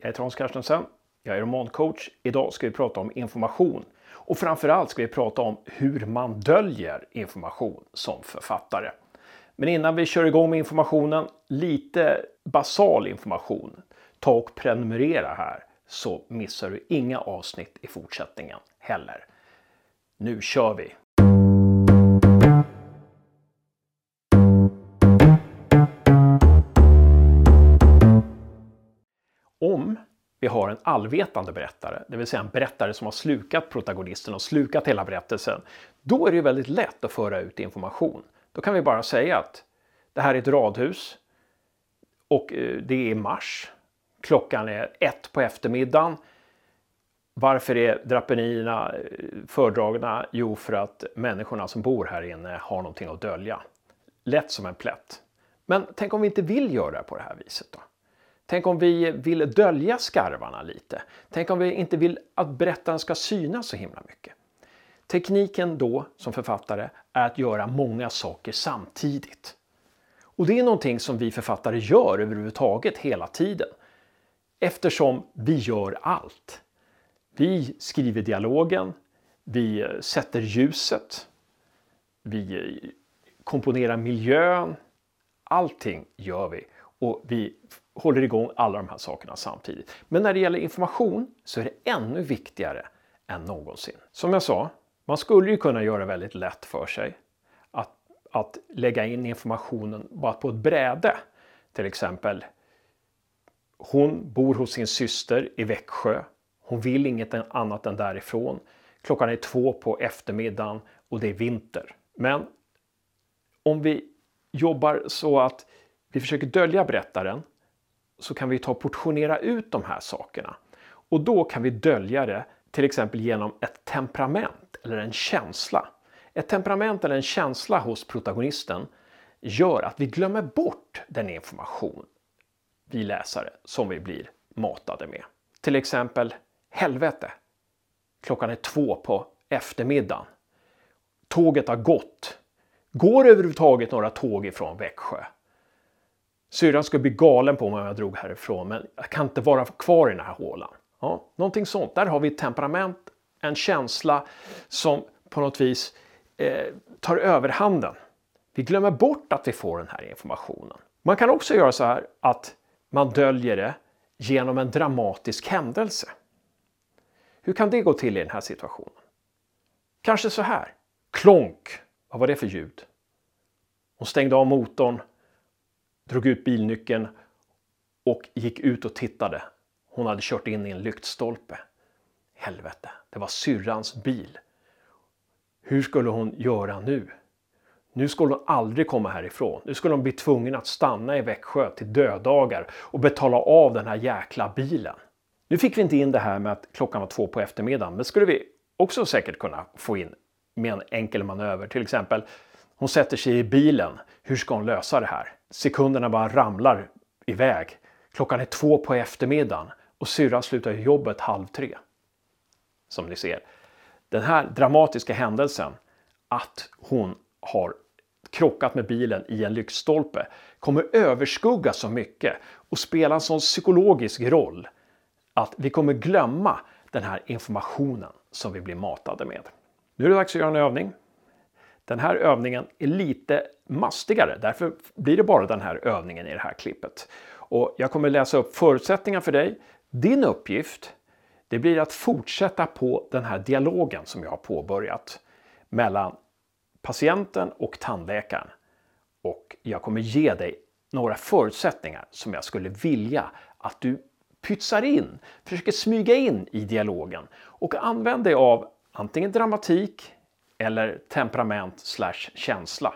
Jag heter Hans Carstensen. Jag är romancoach. Idag ska vi prata om information. Och framförallt ska vi prata om hur man döljer information som författare. Men innan vi kör igång med informationen, lite basal information. Ta och prenumerera här så missar du inga avsnitt i fortsättningen heller. Nu kör vi! Vi har en allvetande berättare, det vill säga en berättare som har slukat protagonisten och slukat hela berättelsen, då är det ju väldigt lätt att föra ut information. Då kan vi bara säga att det här är ett radhus och eh, det är mars. Klockan är ett på eftermiddagen. Varför är draperierna eh, fördragna? Jo, för att människorna som bor här inne har någonting att dölja. Lätt som en plätt. Men tänk om vi inte vill göra på det här viset då? Tänk om vi vill dölja skarvarna lite? Tänk om vi inte vill att berättaren ska synas så himla mycket? Tekniken då, som författare, är att göra många saker samtidigt. Och det är någonting som vi författare gör överhuvudtaget hela tiden. Eftersom vi gör allt. Vi skriver dialogen, vi sätter ljuset, vi komponerar miljön. Allting gör vi och vi håller igång alla de här sakerna samtidigt. Men när det gäller information så är det ännu viktigare än någonsin. Som jag sa, man skulle ju kunna göra väldigt lätt för sig att, att lägga in informationen bara på ett bräde. Till exempel, hon bor hos sin syster i Växjö. Hon vill inget annat än därifrån. Klockan är två på eftermiddagen och det är vinter. Men om vi jobbar så att vi försöker dölja berättaren så kan vi ta och portionera ut de här sakerna. Och då kan vi dölja det till exempel genom ett temperament eller en känsla. Ett temperament eller en känsla hos protagonisten gör att vi glömmer bort den information vi läsare som vi blir matade med. Till exempel helvete. Klockan är två på eftermiddagen. Tåget har gått. Går överhuvudtaget några tåg ifrån Växjö? Syrran skulle bli galen på mig om jag drog härifrån, men jag kan inte vara kvar i den här hålan. Ja, någonting sånt. Där har vi ett temperament, en känsla som på något vis eh, tar överhanden. Vi glömmer bort att vi får den här informationen. Man kan också göra så här att man döljer det genom en dramatisk händelse. Hur kan det gå till i den här situationen? Kanske så här. Klonk! Vad var det för ljud? Hon stängde av motorn drog ut bilnyckeln och gick ut och tittade. Hon hade kört in i en lyktstolpe. Helvete, det var syrrans bil. Hur skulle hon göra nu? Nu skulle hon aldrig komma härifrån. Nu skulle hon bli tvungen att stanna i Växjö till dödagar och betala av den här jäkla bilen. Nu fick vi inte in det här med att klockan var två på eftermiddagen, men skulle vi också säkert kunna få in med en enkel manöver. Till exempel, hon sätter sig i bilen. Hur ska hon lösa det här? Sekunderna bara ramlar iväg. Klockan är två på eftermiddagen och syrran slutar jobbet halv tre. Som ni ser. Den här dramatiska händelsen att hon har krockat med bilen i en lyktstolpe kommer överskugga så mycket och spela en sån psykologisk roll att vi kommer glömma den här informationen som vi blir matade med. Nu är det dags att göra en övning. Den här övningen är lite mastigare, därför blir det bara den här övningen i det här klippet. Och jag kommer läsa upp förutsättningar för dig. Din uppgift det blir att fortsätta på den här dialogen som jag har påbörjat mellan patienten och tandläkaren. Och jag kommer ge dig några förutsättningar som jag skulle vilja att du pytsar in, försöker smyga in i dialogen och använd dig av antingen dramatik eller temperament slash känsla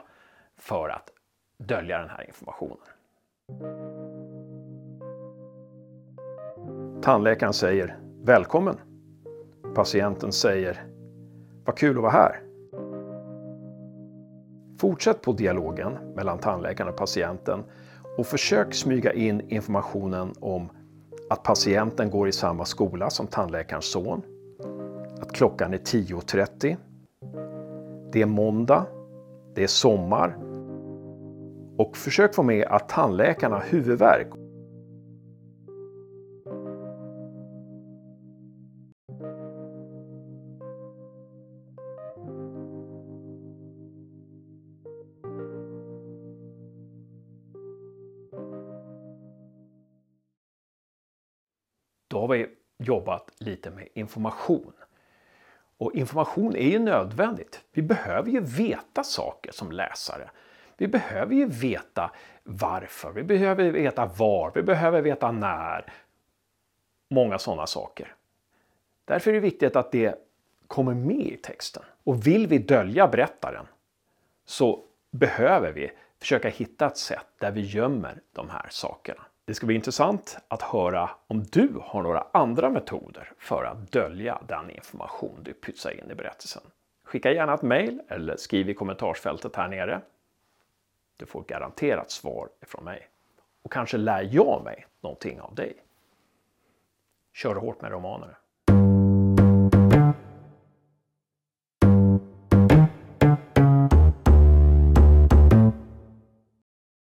för att dölja den här informationen. Tandläkaren säger Välkommen! Patienten säger Vad kul att vara här! Fortsätt på dialogen mellan tandläkaren och patienten och försök smyga in informationen om att patienten går i samma skola som tandläkarens son, att klockan är 10.30 det är måndag, det är sommar och försök få med att tandläkarna har huvudvärk. Då har vi jobbat lite med information. Och information är ju nödvändigt. Vi behöver ju veta saker som läsare. Vi behöver ju veta varför, vi behöver veta var, vi behöver veta när. Många sådana saker. Därför är det viktigt att det kommer med i texten. Och vill vi dölja berättaren så behöver vi försöka hitta ett sätt där vi gömmer de här sakerna. Det ska bli intressant att höra om du har några andra metoder för att dölja den information du pytsar in i berättelsen. Skicka gärna ett mejl eller skriv i kommentarsfältet här nere. Du får garanterat svar ifrån mig. Och kanske lär jag mig någonting av dig. Kör hårt med romaner.